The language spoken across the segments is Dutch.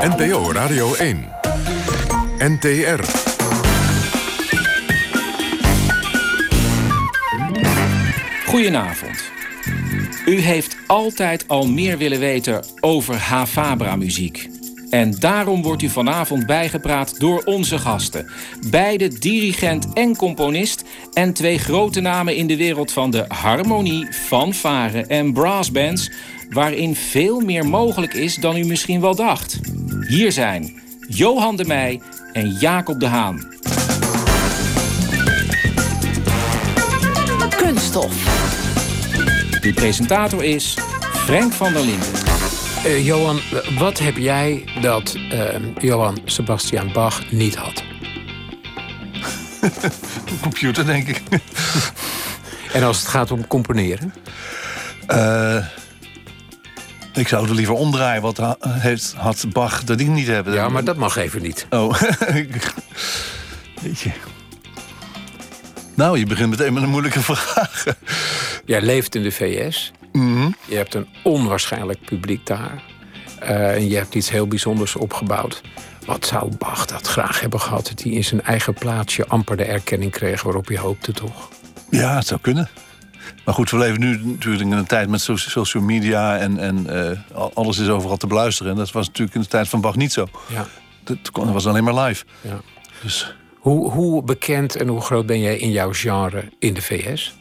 NPO Radio 1. NTR. Goedenavond. U heeft altijd al meer willen weten over Havabra-muziek. En daarom wordt u vanavond bijgepraat door onze gasten. Beide dirigent en componist en twee grote namen in de wereld van de harmonie, fanfare en brassbands... waarin veel meer mogelijk is dan u misschien wel dacht. Hier zijn Johan de Meij en Jacob de Haan. Kunststof. De presentator is Frank van der Linden. Uh, Johan, wat heb jij dat uh, Johan Sebastian Bach niet had? Een computer, denk ik. en als het gaat om componeren? Uh, ik zou het liever omdraaien. Wat ha heeft, had Bach dat ik niet hebben? Ja, maar dat mag even niet. Oh, weet je. Nou, je begint meteen met een moeilijke vraag. Jij leeft in de VS. Mm Je hebt een onwaarschijnlijk publiek daar. Uh, en je hebt iets heel bijzonders opgebouwd. Wat zou Bach dat graag hebben gehad? Dat hij in zijn eigen plaatsje amper de erkenning kreeg waarop je hoopte, toch? Ja, het zou kunnen. Maar goed, we leven nu natuurlijk in een tijd met social media en, en uh, alles is overal te beluisteren. En dat was natuurlijk in de tijd van Bach niet zo. Ja. Dat was alleen maar live. Ja. Dus hoe, hoe bekend en hoe groot ben jij in jouw genre in de VS?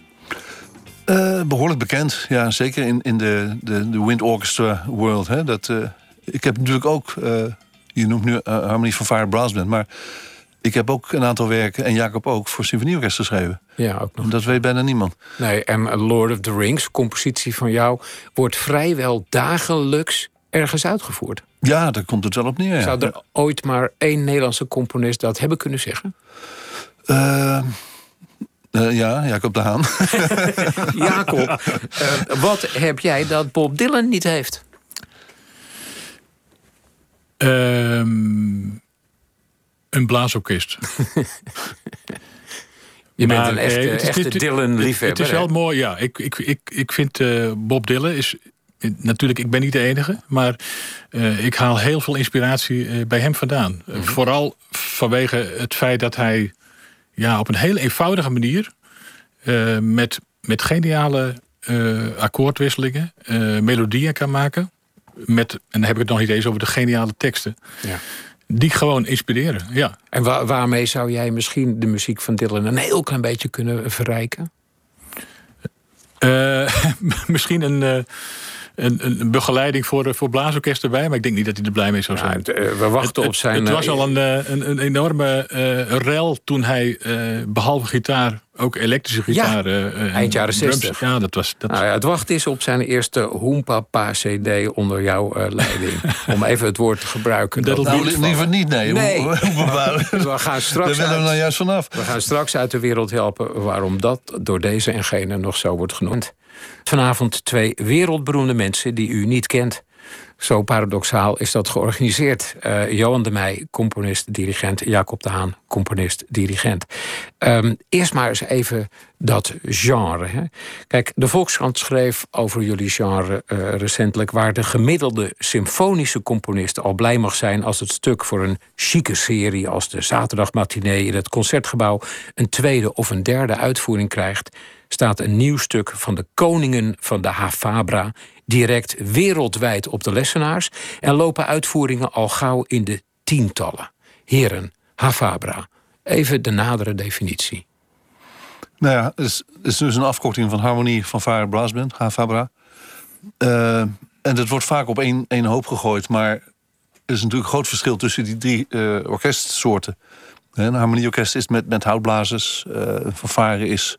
Uh, behoorlijk bekend, ja, zeker in, in de, de, de Wind Orchestra world. Hè. Dat, uh, ik heb natuurlijk ook, je noemt nu Harmonie van Fire Brass Band, maar ik heb ook een aantal werken, en Jacob ook, voor symfonieorkest geschreven. Ja, ook nog. Dat weet bijna niemand. Nee, en Lord of the Rings, compositie van jou, wordt vrijwel dagelijks ergens uitgevoerd. Ja, daar komt het wel op neer. Ja. Zou er ooit maar één Nederlandse componist dat hebben kunnen zeggen? Uh, uh, ja, Jacob de Haan. Jacob, uh, wat heb jij dat Bob Dylan niet heeft? Um, een blaasorkest. Je bent een echte, echte Dylan-liefhebber. Het is wel mooi, ja. Ik, ik, ik, ik vind uh, Bob Dylan is natuurlijk, ik ben niet de enige, maar uh, ik haal heel veel inspiratie uh, bij hem vandaan. Uh, vooral vanwege het feit dat hij ja, op een heel eenvoudige manier met, met geniale akkoordwisselingen melodieën kan maken. Met, en dan heb ik het nog niet eens over de geniale teksten. Ja. Die gewoon inspireren, ja. En wa waarmee zou jij misschien de muziek van Dylan een heel klein beetje kunnen verrijken? misschien een een, een begeleiding voor, voor blaasorkest erbij. Maar ik denk niet dat hij er blij mee zou zijn. Ja, het, uh, we wachten het, op zijn... Het, was al een, een, een enorme uh, rel toen hij uh, behalve gitaar ook elektrische gitaar... Ja, eind jaren 60. Ja, dat was... Dat... Nou ja, het wachten is op zijn eerste Hoempapa CD onder jouw leiding. Om even het woord te gebruiken. Dat nou, liever niet, nee. nee. we gaan straks Daar willen we nou juist vanaf. We gaan straks uit de wereld helpen waarom dat door deze en gene nog zo wordt genoemd. Vanavond twee wereldberoemde mensen die u niet kent. Zo paradoxaal is dat georganiseerd. Uh, Johan de Meij, componist, dirigent. Jacob de Haan, componist, dirigent. Um, eerst maar eens even dat genre. Hè. Kijk, de Volkskrant schreef over jullie genre uh, recentelijk... waar de gemiddelde symfonische componist al blij mag zijn... als het stuk voor een chique serie als de zaterdagmatinee... in het Concertgebouw een tweede of een derde uitvoering krijgt staat een nieuw stuk van de koningen van de Havabra direct wereldwijd op de lessenaars en lopen uitvoeringen al gauw in de tientallen. Heren, Havabra. Even de nadere definitie. Nou ja, het is, het is dus een afkorting van harmonie van Vare Brassband, Havabra. Uh, en dat wordt vaak op één, één hoop gegooid, maar er is natuurlijk een groot verschil tussen die drie uh, orkestsoorten. Een harmonieorkest is met, met houtblazers, uh, een fanfare is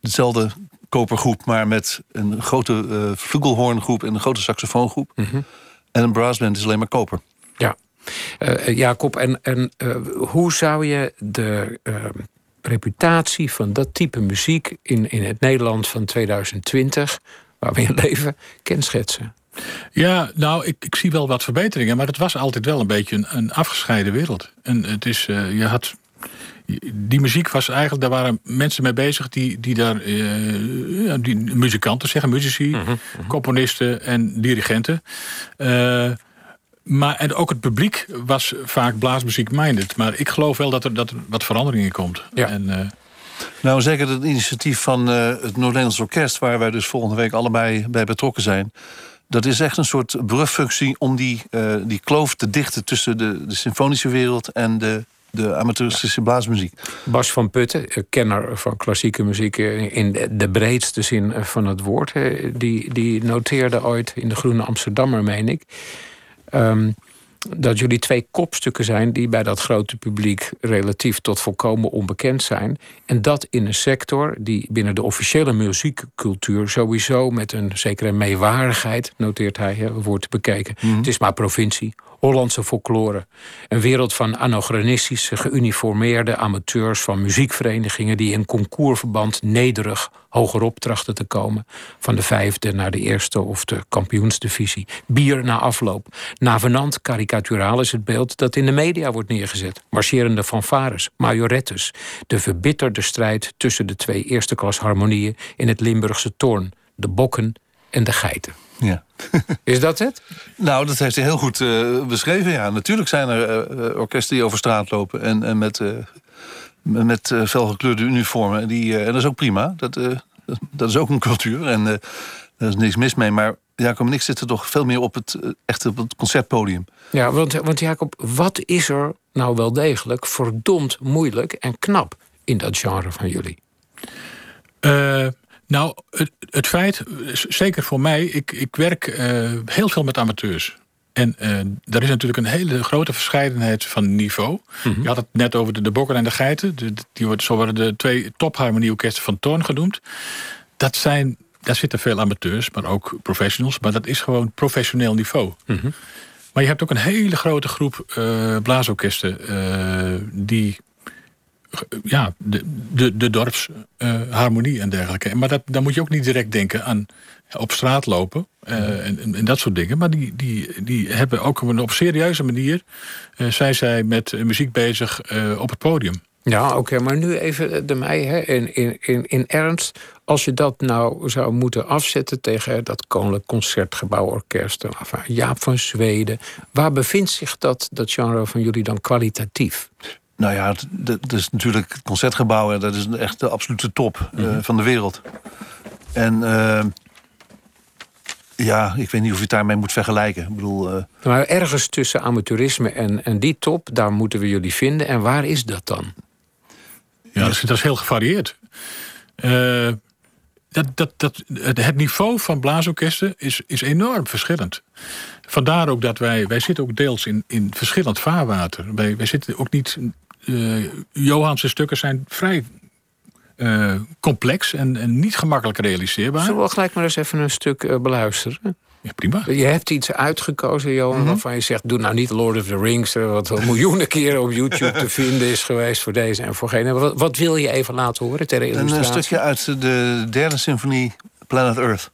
dezelfde kopergroep, maar met een grote uh, vlugelhoorngroep en een grote saxofoongroep. Mm -hmm. En een brassband is alleen maar koper. Ja, uh, Jacob, en, en hoe zou je de reputatie van dat type muziek in, in het Nederland van 2020, waar we in leven, kenschetsen? Ja, nou, ik, ik zie wel wat verbeteringen, maar het was altijd wel een beetje een, een afgescheiden wereld. En het is, je had die muziek was eigenlijk, daar waren mensen mee bezig die, die daar, uh, die muzikanten zeggen, muzici, Mhm, componisten en dirigenten. Uh, maar en ook het publiek was vaak blaasmuziek-minded. Maar ik geloof wel dat er, dat er wat verandering in komt. Ja. En, uh, nou, zeker het initiatief van uh, het Noord-Nederlands Orkest... waar wij dus volgende week allebei bij betrokken zijn... dat is echt een soort brugfunctie om die, uh, die kloof te dichten... tussen de, de symfonische wereld en de de amateuristische blaasmuziek. Bas van Putten, kenner van klassieke muziek in de breedste zin van het woord, die, die noteerde ooit in de Groene Amsterdammer, meen ik. Um, dat jullie twee kopstukken zijn die bij dat grote publiek relatief tot volkomen onbekend zijn. En dat in een sector die binnen de officiële muziekcultuur sowieso met een zekere meewarigheid, noteert hij, wordt bekeken. Mm -hmm. Het is maar provincie, Hollandse folklore. Een wereld van anachronistische, geuniformeerde amateurs van muziekverenigingen die in concourverband nederig hogerop trachten te komen. Van de vijfde naar de eerste of de kampioensdivisie. Bier na afloop. Navenant karikaturaal is het beeld dat in de media wordt neergezet. Marcherende fanfares, majorettes. De verbitterde strijd tussen de twee eerste klas harmonieën in het Limburgse toorn. De bokken en de geiten. Ja. Is dat het? Nou, dat heeft hij heel goed uh, beschreven. Ja, natuurlijk zijn er uh, orkesten die over straat lopen en, en met, uh, met felgekleurde uniformen. Die, en dat is ook prima. Dat, dat is ook een cultuur en daar is niks mis mee. Maar Jacob en ik zitten toch veel meer op het, echt op het concertpodium. Ja, want, want Jacob, wat is er nou wel degelijk verdomd moeilijk en knap in dat genre van jullie? Nou, het, het, feit, zeker voor mij, ik, ik werk uh, heel veel met amateurs. En uh, er is natuurlijk een hele grote verscheidenheid van niveau. Mm -hmm. Je had het net over de, de Bokken en de Geiten. De, die wordt, zo worden de twee topharmonieorkesten van Toorn genoemd. Dat zijn, daar zitten veel amateurs, maar ook professionals. Maar dat is gewoon professioneel niveau. Mm -hmm. Maar je hebt ook een hele grote groep uh, blaasorkesten... die ja, de, de, de dorpsharmonie uh, en dergelijke. Maar dat, dan moet je ook niet direct denken aan op straat lopen uh, en, en, dat soort dingen. Maar die, die, die hebben ook op een op serieuze manier... Uh, zijn zij met muziek bezig op het podium. Ja, oké, okay, maar nu even de mij, hè, in, in, in, in ernst. Als je dat nou zou moeten afzetten tegen dat Koninklijk Concertgebouworkest... Jaap van Zweden, waar bevindt zich dat, dat genre van jullie dan kwalitatief? Nou ja, dat is natuurlijk het concertgebouw. En dat is echt de absolute top mm -hmm. uh, van de wereld. En uh, ja, ik weet niet of je het daarmee moet vergelijken. Ik bedoel, uh... Maar ergens tussen amateurisme en, en die top, daar moeten we jullie vinden. En waar is dat dan? Ja, dat is, dat is heel gevarieerd. dat, dat, dat, het niveau van blaasorkesten is, is enorm verschillend. Vandaar ook dat wij, wij zitten ook deels in, in verschillend vaarwater. Wij, wij zitten ook niet uh, Johanse stukken zijn vrij uh, complex en, en, niet gemakkelijk realiseerbaar. Zullen we gelijk maar eens even een stuk uh, beluisteren? Ja, prima. Je hebt iets uitgekozen, Johan, mm -hmm. waarvan je zegt... doe nou niet Lord of the Rings, wat miljoenen keren op YouTube te vinden is geweest... voor deze en voor gene. Wat, wat wil je even laten horen ter illustratie? Een stukje uit de derde symfonie, Planet Earth.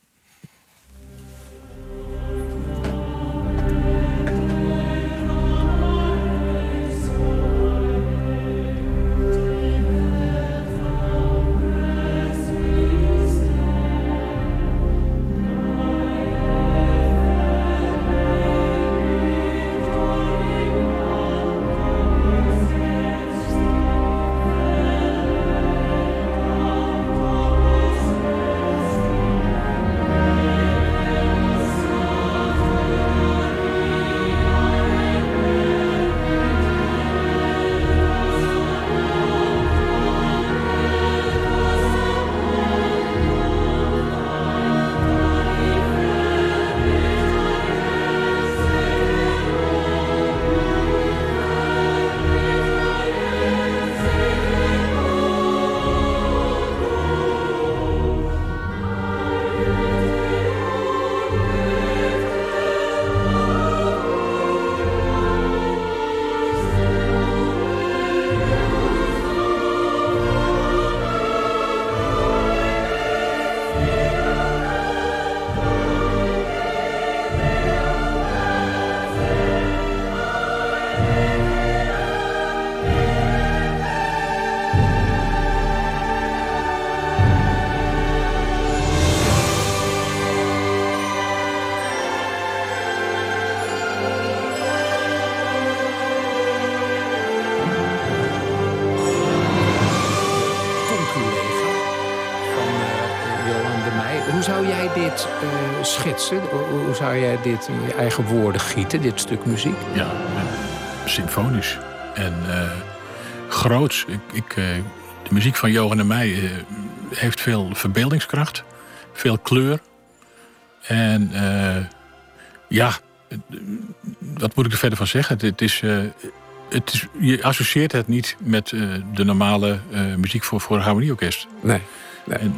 Schetsen? Hoe zou jij dit in je eigen woorden gieten, dit stuk muziek? Ja, symfonisch en uh, groots. Ik, ik uh, de muziek van Johan en mij heeft veel verbeeldingskracht, veel kleur. En ja, wat moet ik er verder van zeggen? Het is het is, je associeert het niet met de normale muziek voor, harmonieorkest. Nee. nee. En,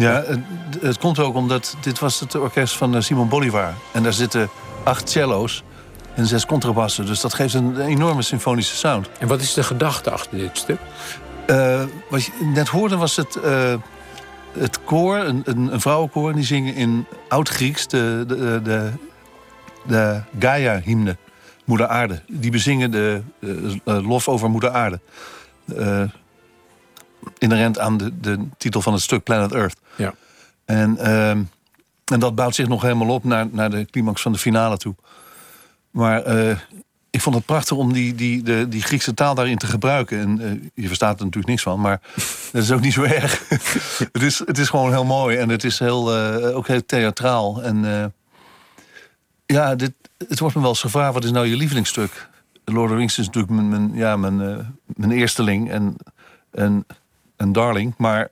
ja, het, het, komt ook omdat dit was het orkest van eh, Simon Bolivar. En daar zitten acht cello's en zes contrabassen. Dus dat geeft een enorme symfonische sound. En wat is de gedachte achter dit stuk? Uh, wat je net hoorde was het, uh, het koor, een, een, een vrouwenkoor... die zingen in Oud-Grieks de, de, de, de Gaia-hymne. Moeder Aarde. Die bezingen de lof over Moeder Aarde. Uh, inherent aan de, de titel van het stuk Planet Earth. Ja. En, uh, en dat bouwt zich nog helemaal op naar, naar de climax van de finale toe. Maar ik vond het prachtig om die, die, de, die Griekse taal daarin te gebruiken. En je verstaat er natuurlijk niks van, maar dat is ook niet zo erg. het, is, het is gewoon heel mooi en het is heel, ook heel theatraal. En ja, dit, het wordt me wel eens gevraagd: wat is nou je lievelingsstuk? Lord of the Rings is natuurlijk mijn, mijn ja, mijn, mijn eersteling en, en, en darling. Maar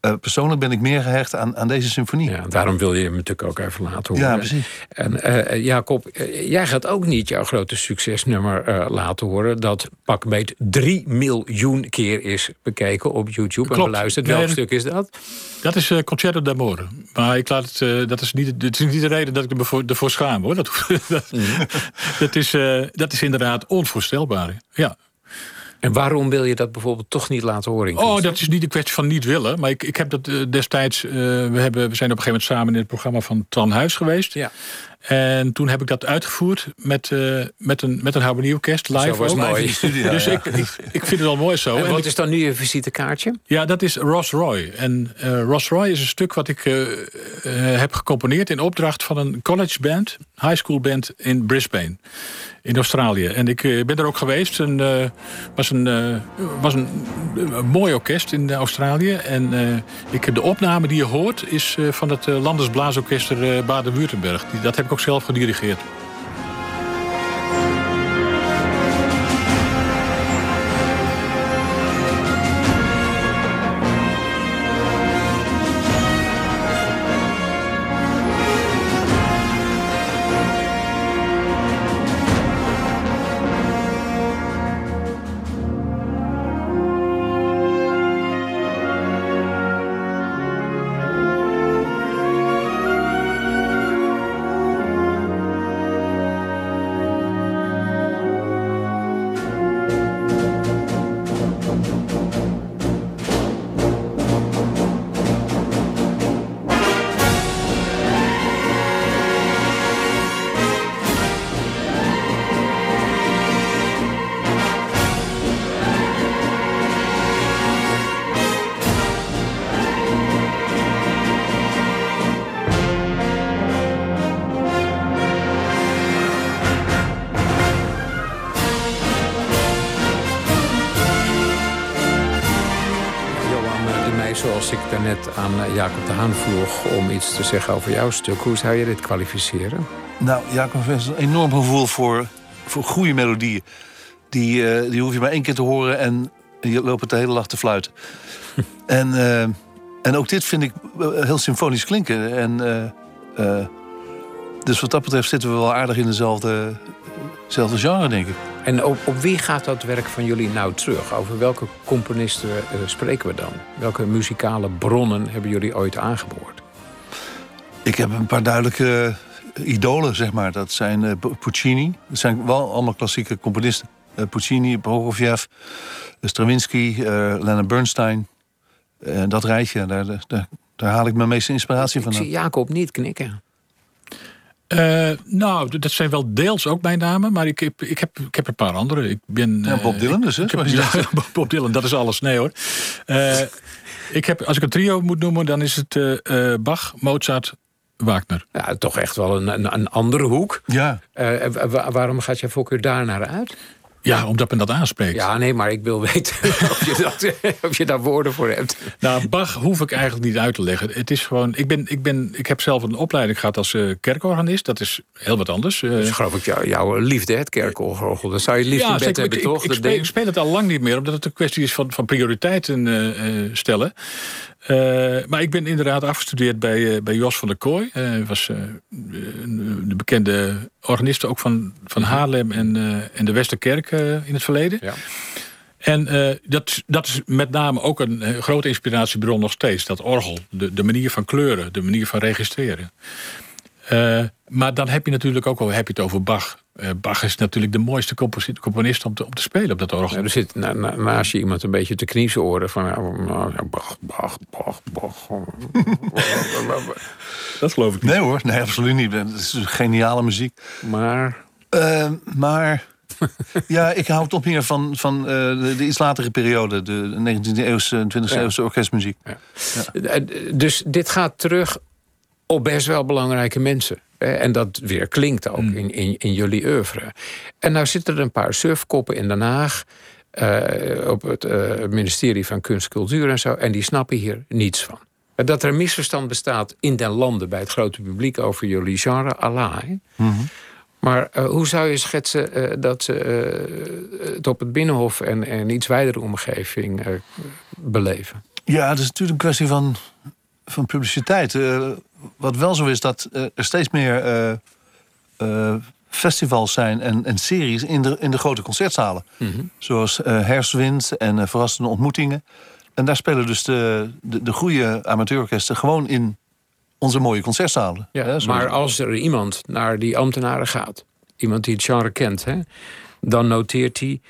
uh, persoonlijk ben ik meer gehecht aan, aan deze symfonie. Ja, daarom wil je hem natuurlijk ook even laten horen. Ja, precies. En uh, Jacob, jij gaat ook niet jouw grote succesnummer laten horen... dat pakbeet 3 miljoen keer is bekeken op YouTube Klopt. en beluisterd. Welk stuk is dat? Dat is Concerto d'Amore. Maar ik laat het, dat, is niet, dat is niet de reden dat ik ervoor, ervoor schaam, hoor. Dat, dat, mm. dat, is, dat is inderdaad onvoorstelbaar. Ja. En waarom wil je dat bijvoorbeeld toch niet laten horen? Oh, dat is niet een kwestie van niet willen. Maar ik, ik heb dat uh, destijds. Uh, we, hebben, we zijn op een gegeven moment samen in het programma van Tran Huis geweest. Ja. En toen heb ik dat uitgevoerd met, uh, met een, met een harmonieorkest live. Zo was mooi. Studio, dus ik, ik, ik, vind het wel mooi zo. En, en wat is dan nu je visitekaartje? Ja, dat is Ross Roy. En uh, Ross Roy is een stuk wat ik uh, heb gecomponeerd in opdracht van een college band, high school band in Brisbane in Australië. En ik ben er ook geweest. Het uh, was een, uh, was een, mooi orkest in Australië. En uh, ik, de opname die je hoort is van het Landesblaasorkester Baden-Württemberg. Dat heb ik ook zelf gedirigeerd. Om iets te zeggen over jouw stuk. Hoe zou je dit kwalificeren? Nou, Jacob heeft een enorm gevoel voor, voor goede melodieën. Die, uh, die hoef je maar één keer te horen en je loopt het de hele dag te fluiten. en, uh, en ook dit vind ik eh, heel symfonisch klinken. En, uh, dus wat dat betreft zitten we wel aardig in dezelfde, dezelfde genre, denk ik. En op, op, wie gaat dat werk van jullie nou terug? Over welke componisten uh, spreken we dan? Welke muzikale bronnen hebben jullie ooit aangeboord? Ik heb een paar duidelijke idolen, zeg maar. Dat zijn uh, Puccini. Dat zijn wel allemaal klassieke componisten. Uh, Puccini, Prokofjev, Stravinsky, Leonard Bernstein. Dat rijtje, daar, daar, daar, haal ik mijn meeste inspiratie van. Ik zie Jacob niet knikken. Uh, nou, dat zijn wel deels ook mijn namen, maar ik heb, ik heb, ik heb een paar andere. Ik ben, ja, Bob Dylan dus, hè? Ja, Bob Dylan, dat is alles. Nee hoor. Uh, ik heb, als ik een trio moet noemen, dan is het uh, Bach, Mozart, Wagner. Ja, toch echt wel een, een, een andere hoek. Ja. waarom gaat je voorkeur daar naar uit? Ja, omdat men dat aanspreekt. Ja, nee, maar ik wil weten of, je dat, of je daar woorden voor hebt. Nou, Bach hoef ik eigenlijk niet uit te leggen. Het is gewoon, ik, ben, ik, ben, ik heb zelf een opleiding gehad als uh, kerkorganist. Dat is heel wat anders. Uh, dat is geloof ik jou, jouw liefde, het kerkorgel. Dat zou je liefde ja, in bed hebben, ik, toch? Ik, ik, speel, ik, speel, het al lang niet meer, omdat het een kwestie is van, van prioriteiten uh, stellen. Uh, maar ik ben inderdaad afgestudeerd bij, uh, bij Jos van der Kooi. Hij uh, was de bekende organist ook van, van Haarlem en, en de Westerkerk in het verleden. Ja. En dat, dat is met name ook een grote inspiratiebron nog steeds. Dat orgel, de, de manier van kleuren, de manier van registreren. maar dan heb je natuurlijk ook al heb je het over Bach. Uh, Bach is natuurlijk de mooiste componist om te, om te spelen op dat orgel. Ja, er zit na, na, naast je iemand een beetje te kniezen oren van uh, Bach, Bach, Bach, Bach. dat geloof ik niet. Nee hoor, nee, absoluut niet. Het is geniale muziek. Maar. Uh, maar. ja, ik hou toch meer van, van de, de, iets latere periode, de 19e eeuwse, 20e ja. eeuwse orkestmuziek. Ja. Ja. Dus dit gaat terug op best wel belangrijke mensen. En dat weer klinkt ook in, in, in jullie oeuvre. En nou zitten er een paar surfkoppen in Den Haag. Uh, op het uh, ministerie van Kunst, Cultuur en zo. En die snappen hier niets van. Dat er een misverstand bestaat in den landen bij het grote publiek over jullie genre, Allah. Mm -hmm. Maar uh, hoe zou je schetsen dat ze het op het binnenhof en, en iets wijdere omgeving beleven? Ja, het is natuurlijk een kwestie van, van publiciteit wat wel zo is, dat uh, er steeds meer uh, uh, festivals zijn en, en, series in de, in de grote concertzalen. Mm -hmm. Zoals Herfstwind en Verrassende Ontmoetingen. En daar spelen dus de, de, de goede amateurorkesten gewoon in onze mooie concertzalen. Ja, hè, maar als er iemand naar die ambtenaren gaat, iemand die het genre kent, hè, dan noteert hij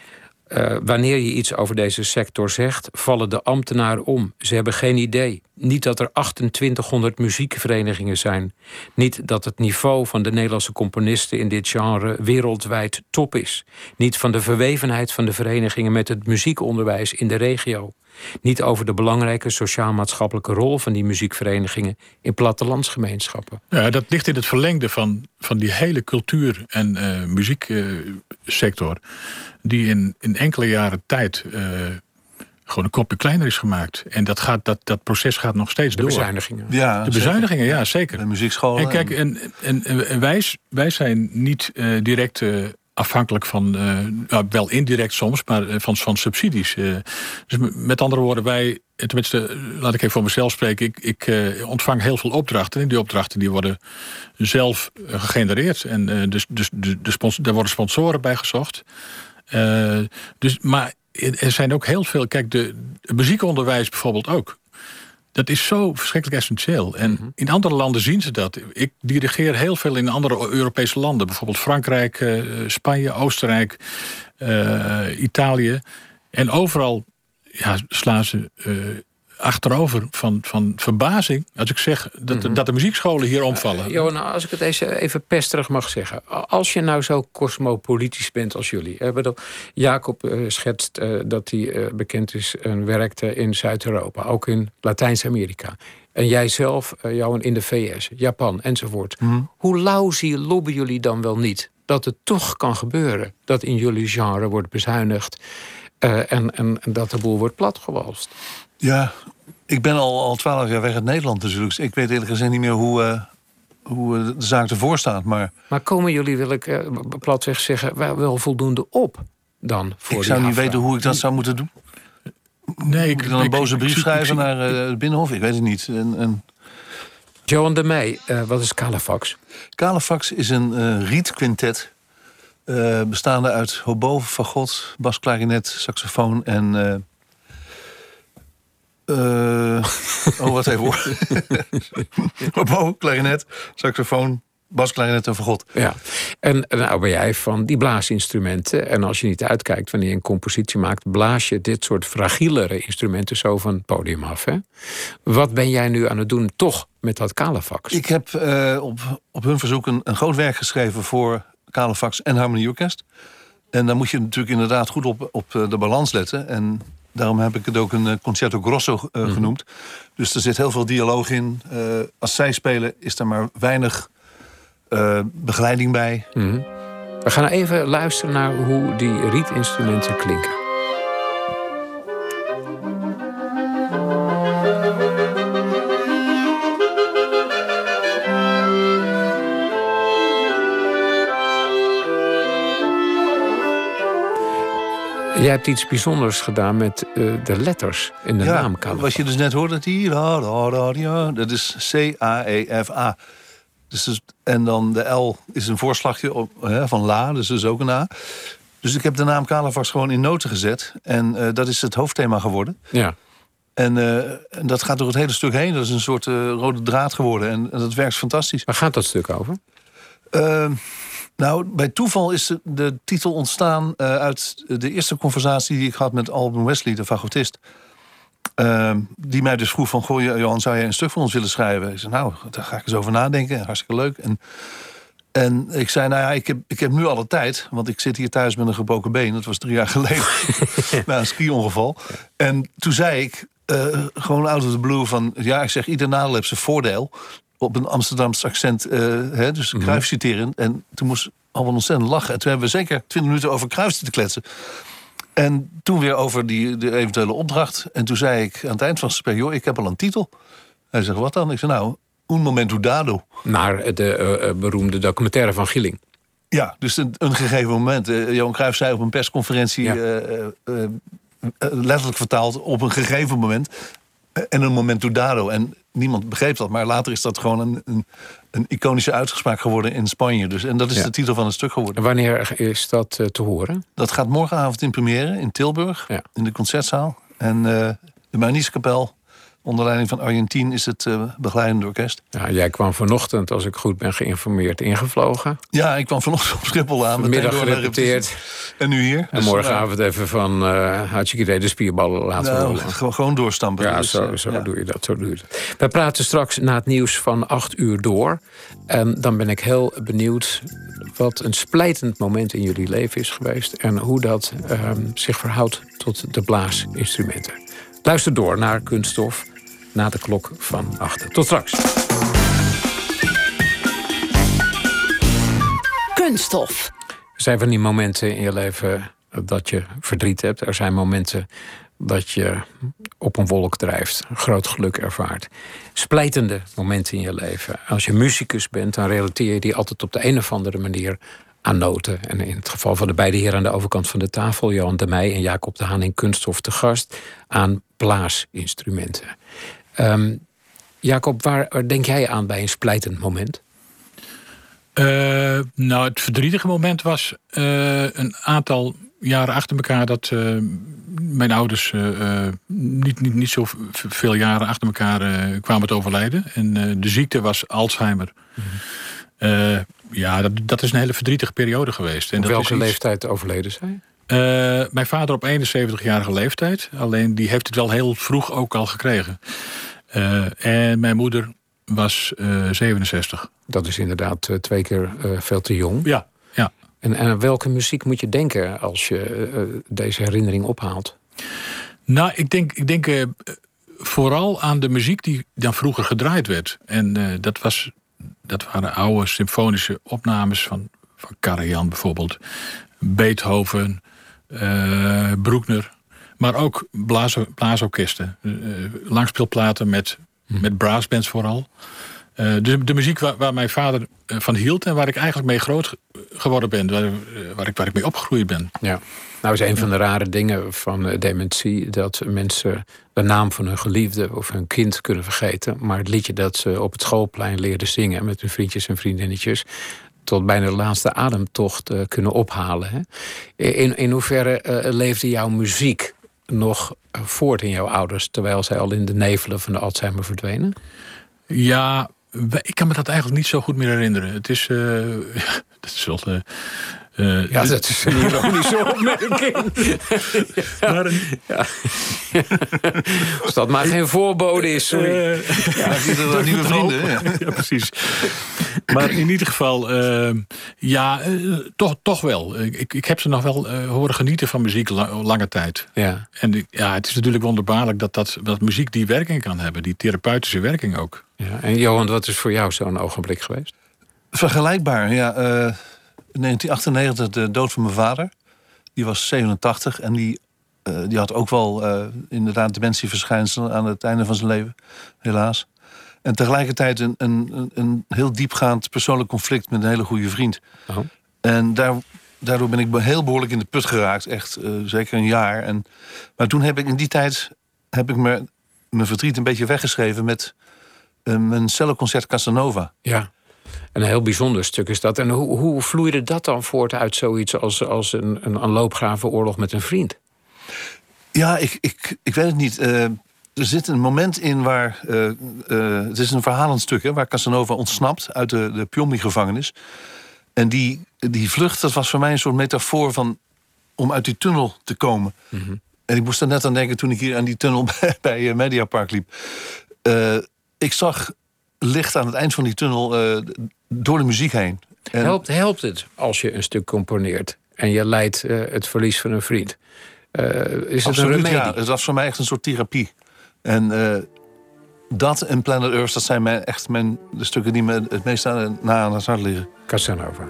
uh, wanneer je iets over deze sector zegt, vallen de ambtenaren om. Ze hebben geen idee. Niet dat er 2800 muziekverenigingen zijn. Niet dat het niveau van de Nederlandse componisten in dit genre wereldwijd top is. Niet van de verwevenheid van de verenigingen met het muziekonderwijs in de regio. Niet over de belangrijke sociaal-maatschappelijke rol van die muziekverenigingen in plattelandsgemeenschappen. Ja, dat ligt in het verlengde van, van die hele cultuur- en uh, muzieksector, die in, in enkele jaren tijd. Uh, gewoon een kopje kleiner is gemaakt. En dat, gaat, dat, dat proces gaat nog steeds de door. Bezuinigingen. Ja, de bezuinigingen, ja, zeker. De muziekscholen. En kijk, en, en, en wij, wij zijn niet uh, direct uh, afhankelijk van, uh, wel indirect soms, maar van, van subsidies. dus met andere woorden, wij, tenminste, laat ik even voor mezelf spreken, ik, ik ontvang heel veel opdrachten. En die opdrachten die worden zelf gegenereerd. En dus, dus de, de sponsor, daar worden sponsoren bij gezocht. dus, maar er zijn ook heel veel. Kijk, de muziekonderwijs bijvoorbeeld ook. Dat is zo verschrikkelijk essentieel. En -hmm. in andere landen zien ze dat. Ik dirigeer heel veel in andere Europese landen. Bijvoorbeeld Frankrijk, uh, Spanje, Oostenrijk, uh, Italië. En overal ja, slaan ze uh, achterover van, van verbazing. Als ik zeg dat, mm -hmm. dat de muziekscholen hier omvallen. Uh, Johan, als ik het even, even pesterig mag zeggen. Als je nou zo cosmopolitisch bent als jullie. Bedoel, Jacob uh, schetst uh, dat hij bekend is en werkte in Zuid-Europa. Ook in Latijns-Amerika. En jij zelf, Johan, in de VS, Japan enzovoort. Mm -hmm. Hoe lauzie lobben jullie dan wel niet? Dat het toch kan gebeuren dat in jullie genre wordt bezuinigd. en, en, en dat de boel wordt platgewalst. Ja, ik ben al twaalf jaar weg uit Nederland natuurlijk. Dus ik weet eerlijk gezegd niet meer hoe, uh, hoe de zaak ervoor staat. Maar, maar komen jullie, wil ik uh, platweg zeggen, wel, voldoende op dan voor Ik zou niet weten hoe ik dat zou moeten doen. Nee, ik Moet ik dan een boze brief schrijven naar uh, het Binnenhof? Ik weet het niet. En, en... Johan de Meij, wat is Calefax? Calefax is een rietquintet. bestaande uit hobo, fagot, basklarinet, saxofoon en uh, oh, wat even hoor. Oboe, klarinet, saxofoon, basklarinet en vergot. Ja, en nou ben jij van die blaasinstrumenten. En als je niet uitkijkt wanneer je een compositie maakt... blaas je dit soort fragielere instrumenten zo van het podium af. Hè? Wat ben jij nu aan het doen toch met dat Calefax? Ik heb uh, op, op hun verzoek een, een groot werk geschreven... voor Calefax en Harmonieorkest. En dan moet je natuurlijk inderdaad goed op, op de balans letten... En Daarom heb ik het ook een concerto grosso uh, mm -hmm. genoemd. Dus er zit heel veel dialoog in. Uh, als zij spelen is er maar weinig uh, begeleiding bij. Mm -hmm. We gaan even luisteren naar hoe die rietinstrumenten klinken. Jij hebt iets bijzonders gedaan met uh, de letters in de naam Calafa. Wat je dus net hoorde, die, dat is C-A-E-F-A. Dus, dus, en dan de L is een voorslagje op, hè, van La, dus dat is ook een A. Dus ik heb de naam Calavax gewoon in noten gezet. En uh, dat is het hoofdthema geworden. Ja. En, uh, en, dat gaat door het hele stuk heen. Dat is een soort uh, rode draad geworden. En, en, dat werkt fantastisch. Waar gaat dat stuk over? Nou, bij toeval is de, de titel ontstaan uit de eerste conversatie die ik had met Alban Wesley, de fagotist. Ehm, die mij dus vroeg van, goh Johan, zou jij een stuk voor ons willen schrijven? Ik zei, nou, daar ga ik eens over nadenken. Hartstikke leuk. En, en ik zei, nou ja, ik heb, ik heb nu alle tijd. Want ik zit hier thuis met een gebroken been. Dat was drie jaar geleden. na een ski-ongeval. En toen zei ik, uh, gewoon out of the blue van... ja, ik zeg, ieder nadeel heeft zijn voordeel. Op een Amsterdamse accent, uh, hè, dus mm -hmm. citeren. En toen moest allemaal ontzettend lachen. En toen hebben we zeker twintig minuten over Kruis te kletsen. En toen weer over die, de eventuele opdracht. En toen zei ik aan het eind van het gesprek... joh, ik heb al een titel. Hij zegt, wat dan? Ik zei, nou, Un Momento Dado. Naar de uh, beroemde documentaire van Gilling. Ja, dus een, een gegeven moment. Uh, Johan Cruijff zei op een persconferentie... Ja. Uh, letterlijk vertaald, op een gegeven moment... en een momento dado. En niemand begreep dat. Maar later is dat gewoon een, een, een iconische uitspraak geworden in Spanje. Dus, en dat is Ja. de titel van het stuk geworden. Wanneer is dat eh, te horen? Dat gaat morgenavond in première in Tilburg, Ja. in de concertzaal. En eh de Manieschapel, onder leiding van Argentien, is het eh, begeleidende orkest. Ja, jij kwam vanochtend, als ik goed ben geïnformeerd, ingevlogen. Ja, ik kwam vanochtend op Schiphol aan. Vanmiddag gerepeteerd. En nu hier. En Dus, morgenavond even van uh, idee de spierballen laten nou, rollen. gewoon, doorstampen. Ja, Dus, zo, eh, zo ja. doe je dat. Zo doe je dat. Wij praten straks na het nieuws van 8 uur door. En dan ben ik heel benieuwd wat een splijtend moment in jullie leven is geweest. En hoe dat ehm, zich verhoudt tot de blaasinstrumenten. Luister door naar Kunststof na de klok van 8. Tot straks. Kunststof. Er zijn van die momenten in je leven dat je verdriet hebt. Er zijn momenten dat je op een wolk drijft, groot geluk ervaart. Splijtende momenten in je leven. Als je muzikus bent, dan relateer je die altijd op de een of andere manier aan noten. En in het geval van de beide heren aan de overkant van de tafel, Johan de Meij en Jacob de Haan in Kunststof te gast, aan blaasinstrumenten. Ehm, Jacob, waar, waar denk jij aan bij een splijtend moment? Eh, nou, het verdrietige moment was eh, een aantal jaren achter elkaar dat eh, mijn ouders niet, niet, niet zo veel jaren achter elkaar kwamen te overlijden. En de ziekte was Alzheimer. Eh, ja, dat, dat is een hele verdrietige periode geweest. En Op dat welke is iets- leeftijd overleden zij? Eh, mijn vader op 71-jarige leeftijd. Alleen die heeft het wel heel vroeg ook al gekregen. Eh, en mijn moeder was eh, 67. Dat is inderdaad eh, twee keer eh, veel te jong. Ja, ja. En, aan welke muziek moet je denken als je eh, deze herinnering ophaalt? Nou, ik denk, ik denk eh, vooral aan de muziek die dan vroeger gedraaid werd. En eh, dat, was, dat waren oude symfonische opnames van, van Karajan bijvoorbeeld. Beethoven, eh Broekner. Maar ook blaas, blaasorkesten. eh, langspeelplaten met, met brassbands vooral. Eh, de, de muziek waar, waar mijn vader eh, van hield en waar ik eigenlijk mee groot ge- geworden ben. Waar, eh, waar, ik, waar ik mee opgegroeid ben. Ja. Nou is een van de rare dingen van eh, dementie dat mensen de naam van hun geliefde of hun kind kunnen vergeten. Maar het liedje dat ze op het schoolplein leerden zingen met hun vriendjes en vriendinnetjes. Tot bijna de laatste ademtocht eh, kunnen ophalen. Hè? In, in hoeverre eh, leefde jouw muziek nog eh, voort in jouw ouders, terwijl zij al in de nevelen van de Alzheimer verdwenen? Ja, ik kan me dat eigenlijk niet zo goed meer herinneren. Het is. eh, dat is wel. Eh, Ja, dat is een ironische opmerking. maar een- Als dat maar geen voorbode is, sorry. eh, Ja, wel nieuwe vrienden. Ja. ja, precies. Maar in ieder geval, eh, ja, eh, toch, toch wel. Ik, ik heb ze nog wel eh, horen genieten van muziek la- lange tijd. Ja. En ja, het is natuurlijk wonderbaarlijk dat, dat, dat muziek die werking kan hebben, die therapeutische werking ook. Ja. En Johan, wat is voor jou zo'n ogenblik geweest? Vergelijkbaar, ja. Eh, In 1998 de dood van mijn vader. Die was 87 en die, eh, die had ook wel uh, inderdaad dementieverschijnselen aan het einde van zijn leven, helaas. En tegelijkertijd een, een, een heel diepgaand persoonlijk conflict met een hele goede vriend. Oh. En daar, daardoor ben ik heel behoorlijk in de put geraakt, echt uh, zeker een jaar. En, maar toen heb ik in die tijd heb ik me, mijn verdriet een beetje weggeschreven met mijn celloconcert Casanova. Ja. Een heel bijzonder stuk is dat. En hoe, hoe vloeide dat dan voort uit zoiets als, als een, een, een loopgravenoorlog met een vriend? Ja, ik, ik, ik weet het niet. Uh, er zit een moment in waar. Uh, uh, het is een verhalend stuk hè, waar Casanova ontsnapt uit de, de Pjomli-gevangenis. En die, die vlucht, dat was voor mij een soort metafoor van. om uit die tunnel te komen. Mm -hmm. En ik moest er net aan denken toen ik hier aan die tunnel bij, bij Mediapark liep. ik zag licht aan het eind van die tunnel door de muziek heen. En... Helpt, helpt het als je een stuk componeert en je leidt uh, het verlies van een vriend? Uh, is het een remedie? Ja, het was voor mij echt een soort therapie. En dat en Planet Earth, dat zijn mijn, echt mijn, de stukken die me het meest aan, na aan het hart liggen. Casanova.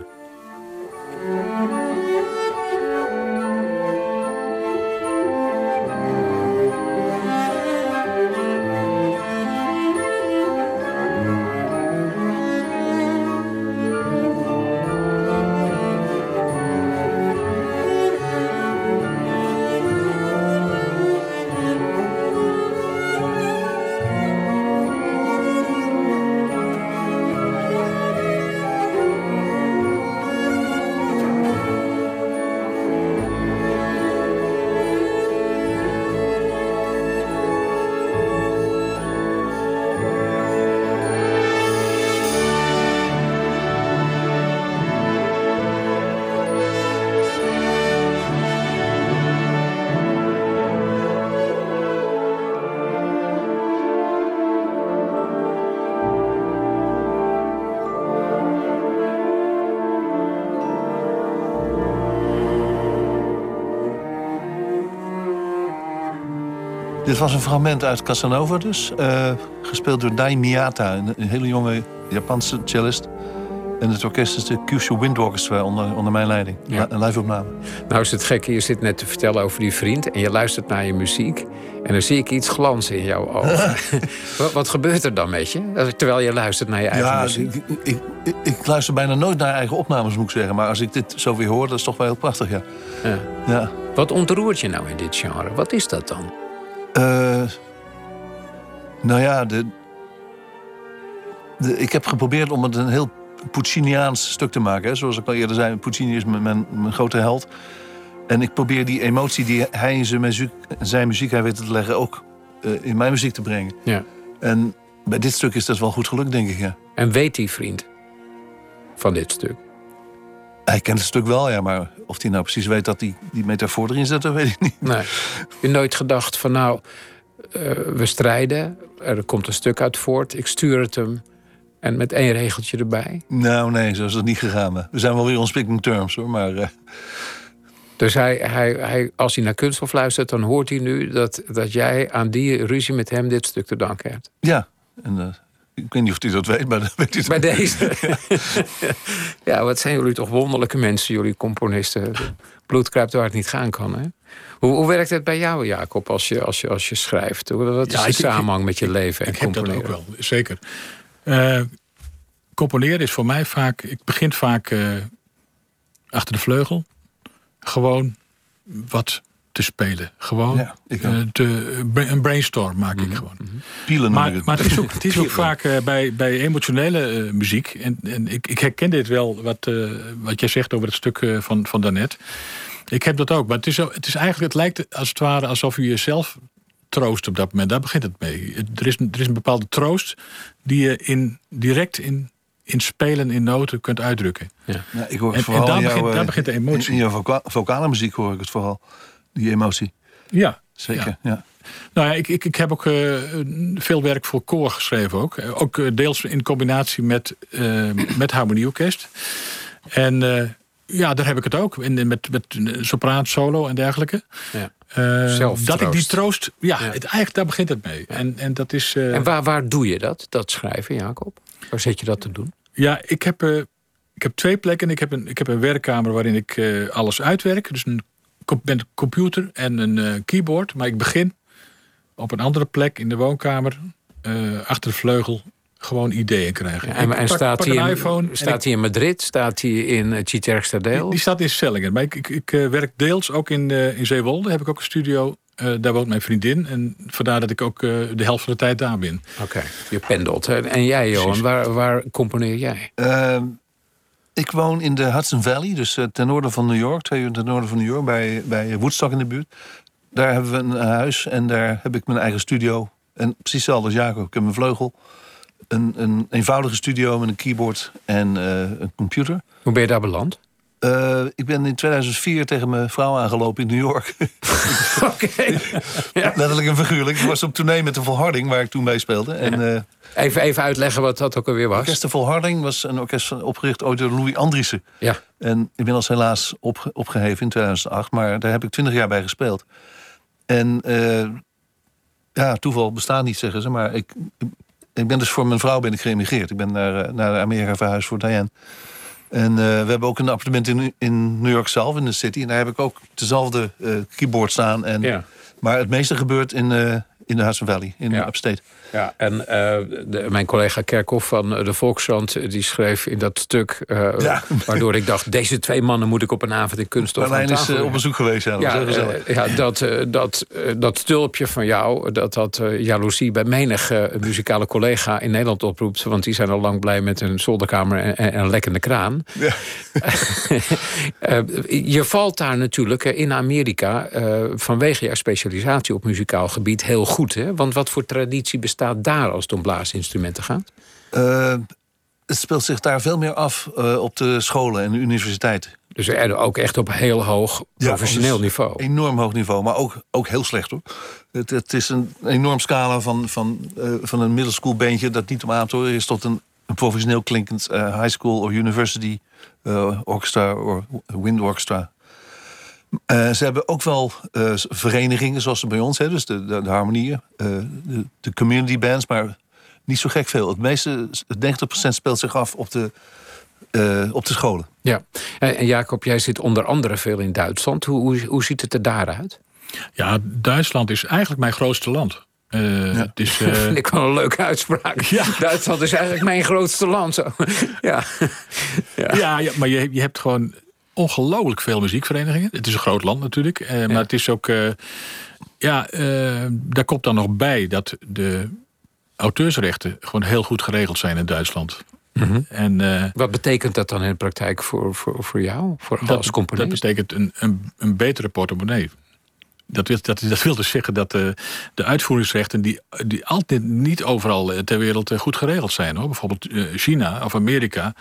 Dit was een fragment uit Casanova dus. Uh, gespeeld door Dai Miyata, een, een, hele jonge Japanse cellist. En het orkest is de Kyushu Wind Orchestra onder, onder mijn leiding. Ja. Een live opname. Nou is het gekke, je zit net te vertellen over die vriend... en je luistert naar je muziek... en dan zie ik iets glanzen in jouw ogen. wat, wat, gebeurt er dan met je, terwijl je luistert naar je eigen ja, muziek? Ik, ik, ik, ik, luister bijna nooit naar eigen opnames, moet ik zeggen. Maar als ik dit zo weer hoor, dat is toch wel heel prachtig, ja. ja. ja. Wat ontroert je nou in dit genre? Wat is dat dan? Uh, nou ja, de, de, ik heb geprobeerd om het een heel Pucciniaans stuk te maken. Hè. Zoals ik al eerder zei, Puccini is mijn, mijn, mijn, grote held. En ik probeer die emotie die hij in zijn muziek, zijn muziek hij weet te leggen... ook uh, in mijn muziek te brengen. Ja. En bij dit stuk is dat wel goed gelukt, denk ik, ja. En weet die vriend van dit stuk? Hij kent het stuk wel, ja, maar of hij nou precies weet dat die, die metafoor erin zit, dat weet ik niet. Nee. Je nooit gedacht van nou, uh, we strijden, er komt een stuk uit voort, ik stuur het hem en met één regeltje erbij? Nou, nee, zo is het niet gegaan. We zijn wel weer on speaking terms hoor, maar. Uh... Dus hij, hij, hij, als hij naar Kunsthof luistert, dan hoort hij nu dat, dat jij aan die ruzie met hem dit stuk te danken hebt. Ja, en uh, ik weet niet of hij dat weet, maar dat weet hij Bij deze. Ja. ja, wat zijn jullie toch wonderlijke mensen, jullie componisten. Bloed kruipt waar het niet gaan kan, hè? Hoe, hoe werkt het bij jou, Jacob, als je, als je, als je schrijft? Wat is ja, de samenhang met je leven en ik componeren? heb dat ook wel, zeker. Uh, componeren is voor mij vaak... Ik begin vaak uh, achter de vleugel. Gewoon wat te spelen. Gewoon ja, uh, te, een brainstorm maak ik gewoon. Mm -hmm. Pielen maar, maar het is ook, het is ook vaak uh, bij, bij emotionele uh, muziek. En, en ik, ik herken dit wel, wat, wat jij zegt over het stuk van, van daarnet. Ik heb dat ook. Maar het is, het is eigenlijk, het lijkt als het ware alsof u jezelf troost op dat moment. Daar begint het mee. Er is, er is een bepaalde troost die je in, direct in, in spelen, in noten kunt uitdrukken. Ja. ja ik hoor en, vooral en daar, jou, begint, daar begint de emotie. In, in jouw vocale muziek hoor ik het vooral. Die emotie. Ja. Zeker, ja. ja. Nou ja, ik, ik, ik heb ook uh, veel werk voor koor geschreven ook. Ook uh, deels in combinatie met, uh, met harmonieorkest. En ja, daar heb ik het ook. In, met, met sopraan, solo en dergelijke. Ja. dat ik die troost... Ja, ja. Het, eigenlijk daar begint het mee. En, en, dat is, en waar, waar doe je dat, dat schrijven, Jacob? Waar zit je dat te doen? Ja, ik heb ik heb twee plekken. Ik heb een, ik heb een werkkamer waarin ik eh, alles uitwerk. Dus een met een computer en een uh, keyboard. Maar ik begin op een andere plek in de woonkamer, uh, achter de vleugel, gewoon ideeën krijgen. Ja, en, en pak, staat, pak hij een in, iPhone staat hij in Madrid? Staat hij in uh, Chitergsterdeel? Die, die staat in Sellingen. Maar ik, ik, ik uh, werk deels ook in, uh, in Zeewolde. Heb ik ook een studio. daar woont mijn vriendin. En vandaar dat ik ook de helft van de tijd daar ben. Oké, okay. je pendelt. En jij, Johan, waar, waar componeer jij? Ik woon in de Hudson Valley, dus ten noorden van New York. Twee uur ten noorden van New York, bij, bij Woodstock in de buurt. Daar hebben we een huis en daar heb ik mijn eigen studio. En precies hetzelfde als Jacob. Ik heb mijn vleugel. Een, een eenvoudige studio met een keyboard en uh, een computer. Hoe ben je daar beland? Uh, ik ben in 2004 tegen mijn vrouw aangelopen in New York. Oké. Letterlijk en figuurlijk. Ik was op tournee met de Volharding, waar ik toen mee speelde. En, uh, even, even uitleggen wat dat ook alweer was. Orkest de Volharding was een orkest opgericht ooit door Louis Andriessen. Ja. En inmiddels helaas op, opgeheven in 2008. Maar daar heb ik twintig jaar bij gespeeld. En uh, ja, toeval bestaat niet, zeggen ze. Maar ik, ik ben dus voor mijn vrouw ben ik geëmigreerd. Ik ben naar, naar Amerika verhuisd voor Diane. En uh, we hebben ook een appartement in, in New York zelf, in de city. En daar heb ik ook dezelfde uh, keyboard staan. En, ja. Maar het meeste gebeurt in, uh, in de Hudson Valley, in Ja. Upstate. Ja, en uh, de, mijn collega Kerkhoff van de Volkskrant... die schreef in dat stuk... Uh, Ja. waardoor ik dacht... deze twee mannen moet ik op een avond in kunststof aan Marlijn is op bezoek geweest. Ja, Ja, eh, dat, eh, dat, eh, dat stulpje van jou, dat dat eh, jaloezie bij menig eh, muzikale collega in Nederland oproept. Want die zijn al lang blij met een zolderkamer en, en een lekkende kraan. Ja. Eh, je valt daar natuurlijk eh, in Amerika eh, vanwege jouw specialisatie op muzikaal gebied heel goed. Hè? Want wat voor traditie bestaat daar als het om blaasinstrumenten gaat? Eh, het speelt zich daar veel meer af eh, op de scholen en de universiteiten. Dus er ook echt op heel hoog Ja, professioneel dus niveau. Enorm hoog niveau, maar ook, ook heel slecht hoor. Het, het is een enorm scala van, van, eh, van een middelschooldbeentje dat niet om aan te horen is tot een, een professioneel klinkend high school of university orchestra of wind orchestra. Eh, ze hebben ook wel eh, verenigingen zoals ze bij ons hebben, dus de, de, de harmonieën, eh, de, de community bands, maar niet zo gek veel. Het meeste, het 90% speelt zich af op de, eh, op de scholen. Ja, en Jacob, jij zit onder andere veel in Duitsland. Hoe, hoe, hoe ziet het er daaruit? Ja, Duitsland is eigenlijk mijn grootste land. Eh, Het is, eh, Vind ik wel een leuke uitspraak. Ja. Duitsland is eigenlijk mijn grootste land. Zo. Ja. Ja. ja, ja, maar je, je hebt gewoon ongelooflijk veel muziekverenigingen. Het is een groot land natuurlijk. eh, Maar het is ook... eh, ja, eh, daar komt dan nog bij dat de auteursrechten... gewoon heel goed geregeld zijn in Duitsland. Mhm. En Wat betekent dat dan in de praktijk voor, voor, voor jou? Voor als componist? dat betekent een, een, een betere portemonnee. Dat wil, dat, dat wil dus zeggen dat de, de uitvoeringsrechten... Die, die altijd niet overal ter wereld goed geregeld zijn. Hoor. Bijvoorbeeld China of Amerika.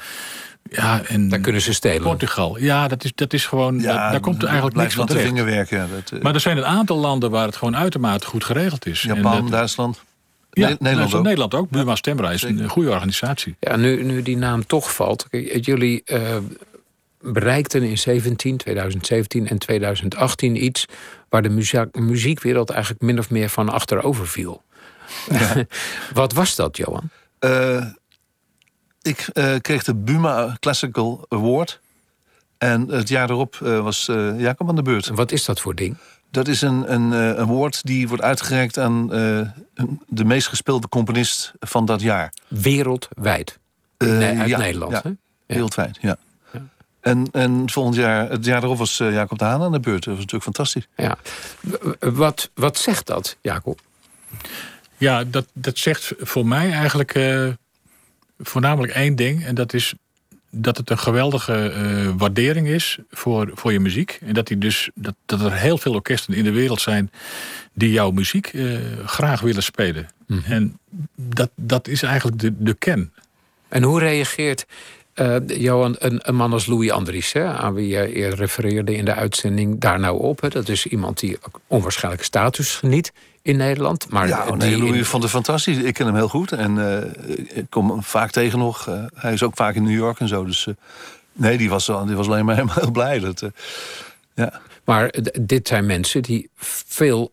Ja, en Daar kunnen ze stelen. Portugal. Ja, dat is, dat is gewoon... daar, daar komt er eigenlijk niks van te terecht. Ja, dat, eh, Maar er zijn een aantal landen waar het gewoon uitermate goed geregeld is. En Japan, dat- Duitsland. ja, Ne- Nederland ook. Nederland ook. Buma Stemra is een goede organisatie. Ja, nu, nu die naam toch valt. Jullie eh, bereikten in 17, 2017 en 2018 iets... waar de muzie- muziekwereld eigenlijk min of meer van achterover viel. Wat was dat, Johan? Eh, ik eh, kreeg de Buma Classical Award. En het jaar erop eh, was eh, Jacob aan de beurt. Wat is dat voor ding? Dat is een, een eh, award die wordt uitgereikt aan eh, de meest gespeelde componist van dat jaar. Wereldwijd. Eh, Nee, uit ja, Nederland, ja, hè? Ja. Wereldwijd, ja. En, en volgend jaar, het jaar erop was eh, Jacob de Haan aan de beurt. Dat was natuurlijk fantastisch. Ja. Wat, wat zegt dat, Jacob? Ja, dat, dat zegt voor mij eigenlijk eh, voornamelijk één ding. En dat is dat het een geweldige eh, waardering is voor, voor je muziek. En dat, die dus, dat, dat er heel veel orkesten in de wereld zijn die jouw muziek eh, graag willen spelen. En dat, dat is eigenlijk de, de kern. En hoe reageert eh, Johan, een, een man als Louis Andries, hè, aan wie je eerder refereerde in de uitzending, daar nou op? Hè? Dat is iemand die onwaarschijnlijke status geniet in Nederland. Maar Ja, oh nee, in- Louis vond het fantastisch. Ik ken hem heel goed. En eh, ik kom hem vaak tegen nog. Eh, hij is ook vaak in New York en zo. Dus eh, nee, die was, die was alleen maar helemaal heel blij. Dat, ja. Maar dit zijn mensen die veel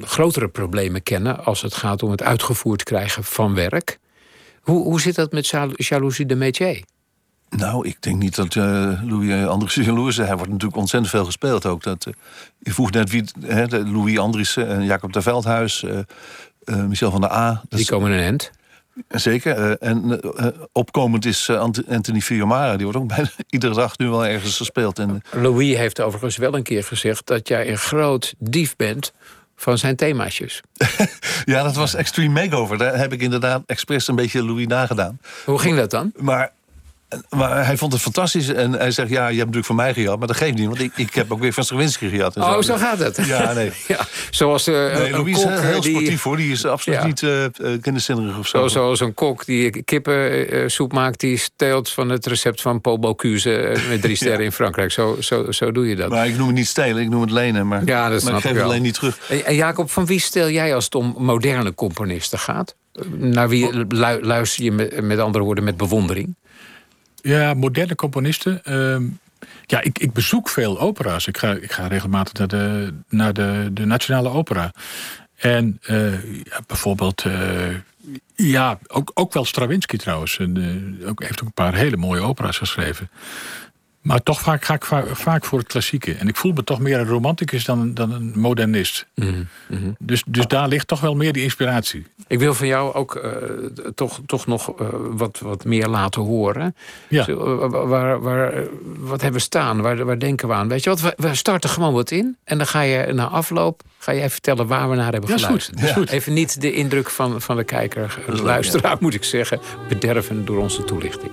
grotere problemen kennen als het gaat om het uitgevoerd krijgen van werk. Hoe, hoe zit dat met jalo- jaloezie de métier? Nou, ik denk niet dat uh, Louis Andries jaloers is. Hij wordt natuurlijk ontzettend veel gespeeld ook. Dat, uh, je vroeg net wie, hè, Louis Andriessen en Jacob de Veldhuis, uh, Michel van der A. Die komen een end. Zeker. en opkomend is Anthony Fiumara. Die wordt ook bijna iedere dag nu wel ergens gespeeld. En, Louis heeft overigens wel een keer gezegd dat jij een groot dief bent van zijn themaatjes. ja, dat was Extreme Makeover. Daar heb ik inderdaad expres een beetje Louis nagedaan. Hoe ging dat dan? Maar maar hij vond het fantastisch. En hij zegt, ja, je hebt natuurlijk van mij gehad. Maar dat geeft niet, want ik, ik heb ook weer van Stravinsky gehad. En oh, zo. zo gaat het? Ja, nee. ja, zoals uh, nee, een kok, heel die... sportief, hoor. Die is absoluut niet uh, kinderzinnig of zo. zo. Zoals een kok die kippensoep maakt... die steelt van het recept van Paul Bocuse... met drie sterren in Frankrijk. Zo, zo, zo doe je dat. Maar ik noem het niet stelen, ik noem het lenen. Maar, ja, dat maar ik geef het alleen niet terug. En, Jacob, van wie stel jij als het om moderne componisten gaat? Naar wie luister je met, met andere woorden met bewondering? Ja, moderne componisten. Ehm, ja, ik, ik bezoek veel opera's. Ik ga, ik ga regelmatig naar de, naar de, de Nationale Opera. En ja, bijvoorbeeld, uh, ja, ook, ook wel Stravinsky trouwens. En, uh, ook, heeft ook een paar hele mooie opera's geschreven. Maar toch vaak ga ik vaak voor het klassieke. En ik voel me toch meer een romanticus dan, dan een modernist. Mhm, mhm. Dus, dus daar ligt toch wel meer die inspiratie. Ik wil van jou ook uh, toch, toch nog uh, wat, wat meer laten horen. Ja. Zo, uh, waar, waar, wat hebben we staan? Waar, waar denken we aan? Weet je wat, we, we, starten gewoon wat in. En dan ga je na afloop ga je even vertellen waar we naar hebben ja, geluisterd. Goed, ja. goed. Even niet de indruk van, van de kijker, de luisteraar moet ik zeggen... bederven door onze toelichting.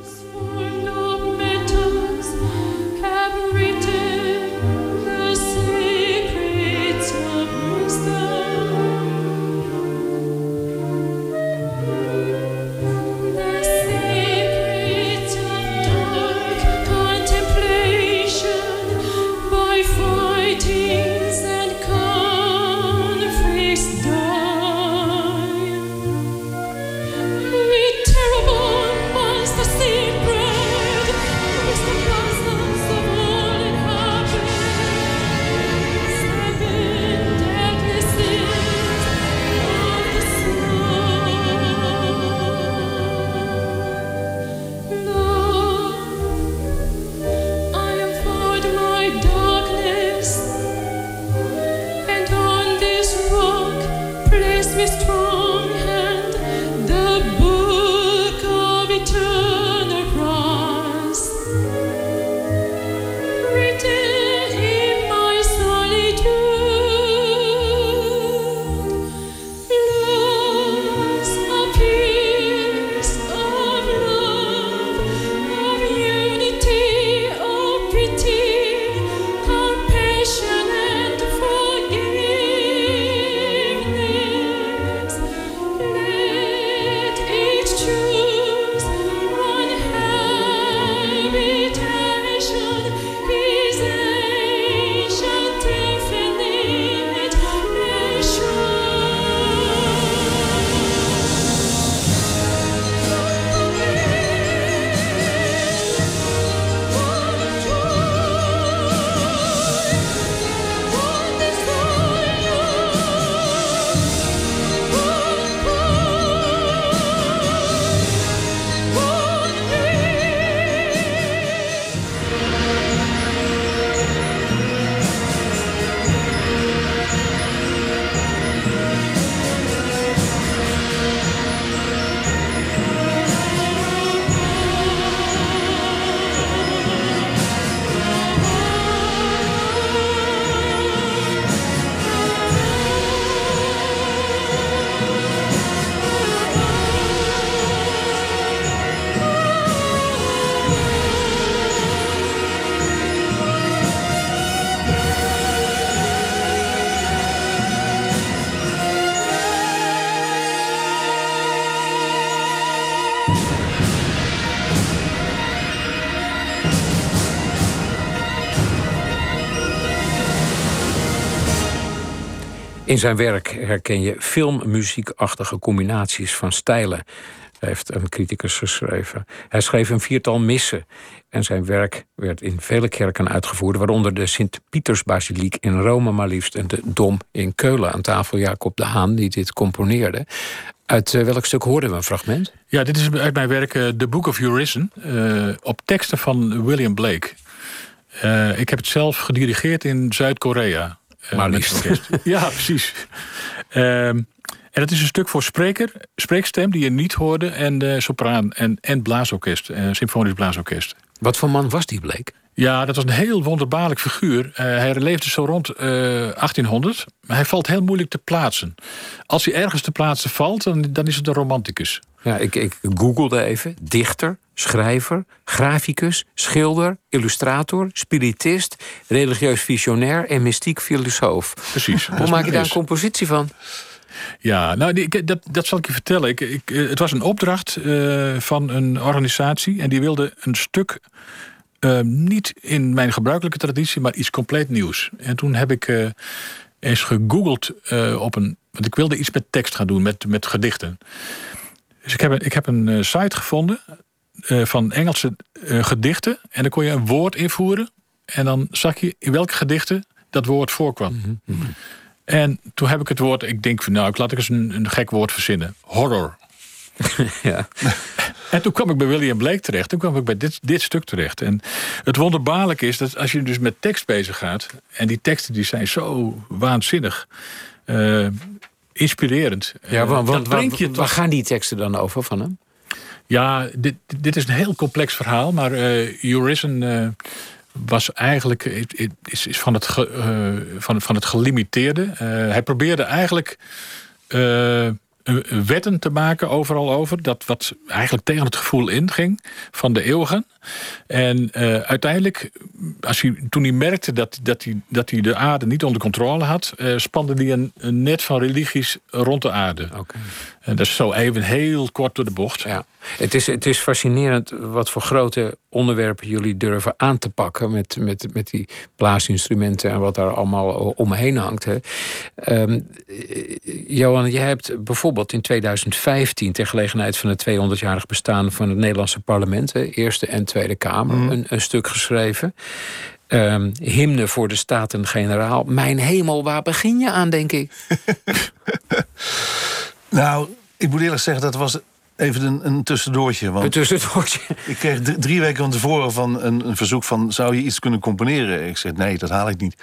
In zijn werk herken je filmmuziekachtige combinaties van stijlen, heeft een criticus geschreven. Hij schreef een viertal missen en zijn werk werd in vele kerken uitgevoerd, waaronder de Sint-Pietersbasiliek in Rome, maar liefst en de Dom in Keulen. Aan tafel Jacob de Haan, die dit componeerde. Uit eh, welk stuk hoorden we een fragment? Ja, dit is uit mijn werk uh, The Book of Eurison. Uh, op teksten van William Blake. ik heb het zelf gedirigeerd in Zuid-Korea. Maar liefst. ja, precies. Ehm, en het is een stuk voor spreker, spreekstem die je niet hoorde... en sopraan en, en blaasorkest, symfonisch blaasorkest. Wat voor man was die Blake? Ja, dat was een heel wonderbaarlijk figuur. Uh, hij leefde zo rond uh, 1800, maar hij valt heel moeilijk te plaatsen. Als hij ergens te plaatsen valt, dan, dan is het een romanticus. Ja, ik, ik googelde even. Dichter, schrijver, graficus, schilder, illustrator, spiritist, religieus visionair en mystiek filosoof. Precies. Hoe maak je daar een compositie van? Ja, nou, dat, dat zal ik je vertellen. Ik, ik, eh, het was een opdracht uh, van een organisatie en die wilde een stuk Ehm, niet in mijn gebruikelijke traditie, maar iets compleet nieuws. En toen heb ik uh, eens gegoogeld uh, op een. Want ik wilde iets met tekst gaan doen, met, met gedichten. Dus ik heb een, ik heb een uh, site gevonden van Engelse gedichten. En dan kon je een woord invoeren. En dan zag je in welke gedichten dat woord voorkwam. Mm -hmm. En toen heb ik het woord, ik denk van nou, ik laat ik eens een, een gek woord verzinnen. Horror. ja. En toen kwam ik bij William Blake terecht. Toen kwam ik bij dit, dit stuk terecht. En het wonderbaarlijke is dat als je dus met tekst bezig gaat... en die teksten die zijn zo waanzinnig... Uh, inspirerend. Ja, want, want wat, waar gaan die teksten dan over van hem? Ja, dit, dit is een heel complex verhaal. Maar uh, Eurison uh, was eigenlijk is, is van, het ge, van, van het gelimiteerde. hij probeerde eigenlijk wetten te maken overal over. Dat wat eigenlijk tegen het gevoel inging van de eeuwigen. En uh, uiteindelijk, als hij, toen hij merkte dat, dat, hij, dat hij de aarde niet onder controle had, uh, spande hij een, een, net van religies rond de aarde. Okay. En dat is zo even heel kort door de bocht. Ja. Het, is, het is fascinerend wat voor grote onderwerpen jullie durven aan te pakken met, met, met die blaasinstrumenten en wat daar allemaal omheen hangt. Hè. Um, Johan, jij hebt bijvoorbeeld in 2015, ter gelegenheid van het 200-jarig bestaan van het Nederlandse parlement, hè, Eerste en Tweede Kamer, mm. een, een, stuk geschreven. Um, hymne voor de Staten-Generaal. Mijn hemel, waar begin je aan, denk ik? nou, ik moet eerlijk zeggen, dat was even een, een tussendoortje. Want een tussendoortje. Ik kreeg drie weken van tevoren van een, een, verzoek van... zou je iets kunnen componeren? Ik zeg, nee, dat haal ik niet.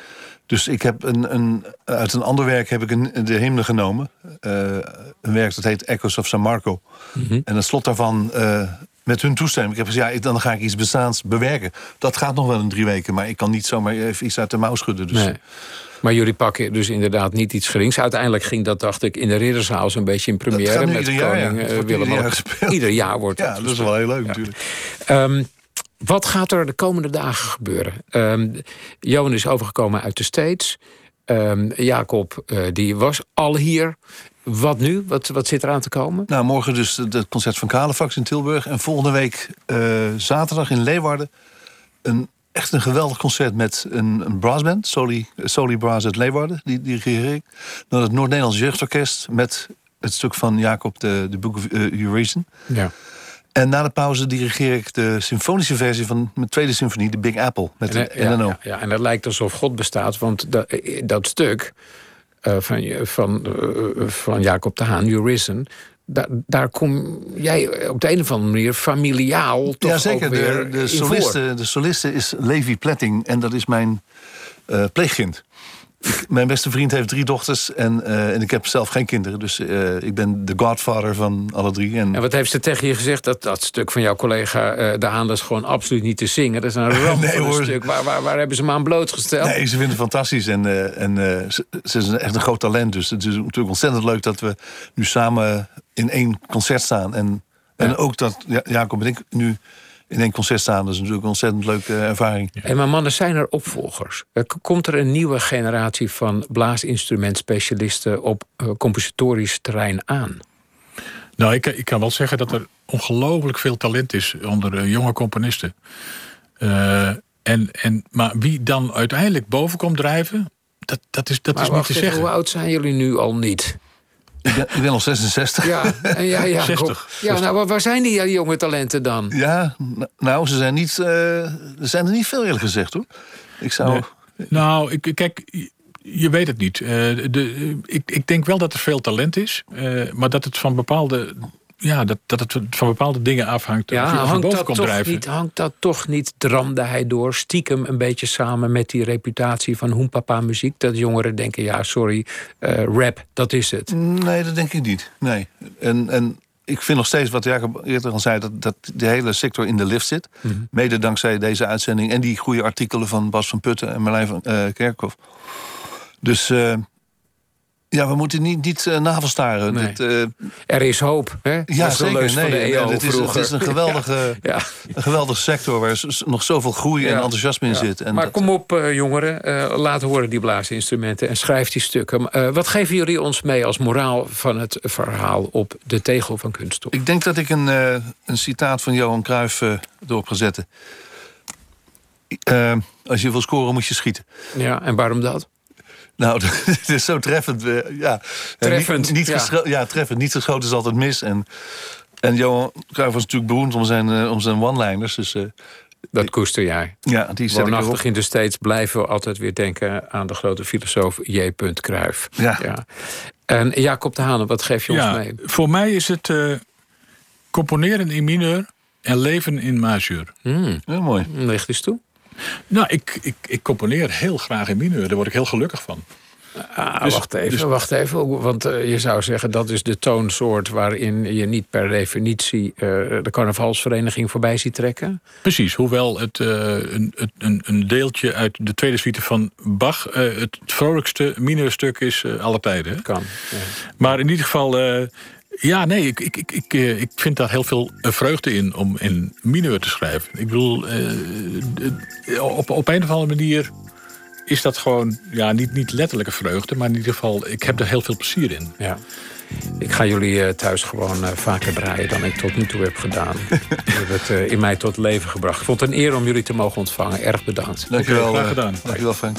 Dus ik heb een, een, uit een ander werk heb ik een, de hymne genomen. Uh, een werk dat heet Echoes of San Marco. Mm -hmm. En het slot daarvan... Uh, met hun toestemming. Ik heb gezegd, ja, dan ga ik iets bestaans bewerken. Dat gaat nog wel in drie weken, maar ik kan niet zomaar even iets uit de mouw schudden. Dus. Nee. Maar jullie pakken dus inderdaad niet iets gerings. Uiteindelijk ging dat, dacht ik, in de Ridderzaal zo'n beetje in première met koning jaar, ja. uh, Willem. Ieder jaar, ieder jaar wordt ja, dat. is wel heel leuk natuurlijk. Um, wat gaat er de komende dagen gebeuren? Um, Johan is overgekomen uit de States. Um, Jacob, uh, die was al hier. Wat nu? Wat, wat zit er aan te komen? Nou, morgen dus het concert van Kalefax in Tilburg. En volgende week uh, zaterdag in Leeuwarden... een echt een geweldig concert met een, een brassband. Soli, Soli Brass uit Leeuwarden, die dirigeer ik. Dan het Noord-Nederlands Jeugdorkest met het stuk van Jacob, de, de Book of uh, Eurasian. Ja. En na de pauze dirigeer ik de symfonische versie van mijn tweede symfonie, de Big Apple. Met en, de NNO. Ja, ja, en het lijkt alsof God bestaat, want dat, dat stuk uh, van, van, uh, van Jacob de Haan, Eurasian daar, daar kom jij op de een of andere manier familiaal toch ja, zeker. ook weer de, de, soliste, de soliste is Levi Pletting en dat is mijn uh, pleegkind. mijn beste vriend heeft drie dochters en, uh, en ik heb zelf geen kinderen. Dus uh, ik ben de godfather van alle drie. En, en wat heeft ze tegen je gezegd? Dat, dat stuk van jouw collega uh, De Haan is gewoon absoluut niet te zingen. Dat is een ramp nee, een stuk. Waar, waar, waar hebben ze me aan blootgesteld? Nee, ze vinden het fantastisch. En, en ze, ze, is echt een groot talent. Dus het is natuurlijk ontzettend leuk dat we nu samen in één concert staan. En, ja. en ook dat Jacob en ik nu in één concert staan. Dat is natuurlijk een ontzettend leuke ervaring. En maar mannen, zijn er opvolgers? Komt er een nieuwe generatie van blaasinstrumentspecialisten op uh, compositorisch terrein aan? Nou, ik, ik, kan wel zeggen dat er ongelooflijk veel talent is onder uh, jonge componisten. Uh, en, en, maar wie dan uiteindelijk boven komt drijven, dat, dat is, dat maar is niet te zeggen. Hoe oud zijn jullie nu al niet? Ik ben, ik ben al 66. Ja, en ja, ja, 60. ja nou, waar zijn die jonge talenten dan? Ja, nou, ze zijn niet, uh, er zijn er niet veel eerlijk gezegd hoor. Ik zou. Nee. Nou, ik, kijk, Je weet het niet. de, ik, ik denk wel dat er veel talent is. maar dat het van bepaalde ja, dat, dat het van bepaalde dingen afhangt. Ja, hangt, dat toch niet, hangt dat toch niet, dramde hij door, stiekem een beetje samen met die reputatie van Hoenpapa muziek? Dat jongeren denken, ja, sorry, uh, rap, dat is het. Nee, dat denk ik niet. Nee. En, en ik vind nog steeds, wat Jacob eerder al zei, dat, dat de hele sector in de lift zit. Mhm. Mede dankzij deze uitzending en die goede artikelen van Bas van Putten en Marlijn van uh, Kerkhoff. Dus uh, ja, we moeten niet, niet uh, navelstaren. Nee. uh, er is hoop. Hè? Ja, zeker. Nee, van de EO het, is, het is een geweldige, ja. een geweldige sector waar nog zoveel groei en enthousiasme in zit. En maar kom op, uh, jongeren. laat horen die blaasinstrumenten en schrijf die stukken. wat geven jullie ons mee als moraal van het verhaal op de tegel van kunststof? Ik denk dat ik een, een citaat van Johan Cruijff erop ga zetten. als je wil scoren, moet je schieten. Ja, en waarom dat? Nou, het is zo treffend. Eh, ja. Treffend. Niet, niet ja. ja. treffend. Niet geschoten is altijd mis. En, en Johan Cruijff was natuurlijk beroemd om zijn, uh, om zijn one-liners. Dus, uh, dat koester jij. Ja, die zet Woonachtig in de States blijven we altijd weer denken... aan de grote filosoof J. Cruijff. Ja. ja. En Jacob de Haan, wat geef je ja, ons mee? Voor mij is het componeren in mineur en leven in majeur. Mm. Heel mooi. Ligt eens toe. Nou, ik, ik, ik componeer heel graag in mineur. Daar word ik heel gelukkig van. Ah, dus, wacht even, dus, wacht even. Want uh, je zou zeggen dat is de toonsoort waarin je niet per definitie uh, de carnavalsvereniging voorbij ziet trekken. Precies, hoewel het, uh, een, een, een, deeltje uit de tweede suite van Bach het vrolijkste mineurstuk is aller tijden. Kan. Ja. Maar in ieder geval ja, nee, ik, ik, ik, ik, eh, ik vind daar heel veel eh, vreugde in om in mineur te schrijven. Ik bedoel, uh, op, op een of andere manier is dat gewoon, ja, niet, niet letterlijke vreugde, maar in ieder geval, ik heb er heel veel plezier in. Ja. Ik ga jullie thuis gewoon vaker draaien dan ik tot nu toe heb gedaan. Je hebt het in mij tot leven gebracht. Ik vond het een eer om jullie te mogen ontvangen. Erg bedankt. Dankjewel. Graag gedaan. Dankjewel, Frank.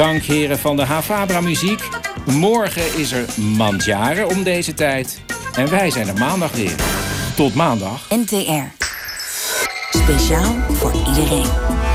Dank heren van de Havabra Muziek. Morgen is er Mandjaren om deze tijd. En wij zijn er maandag weer. Tot maandag. NTR. Speciaal voor iedereen.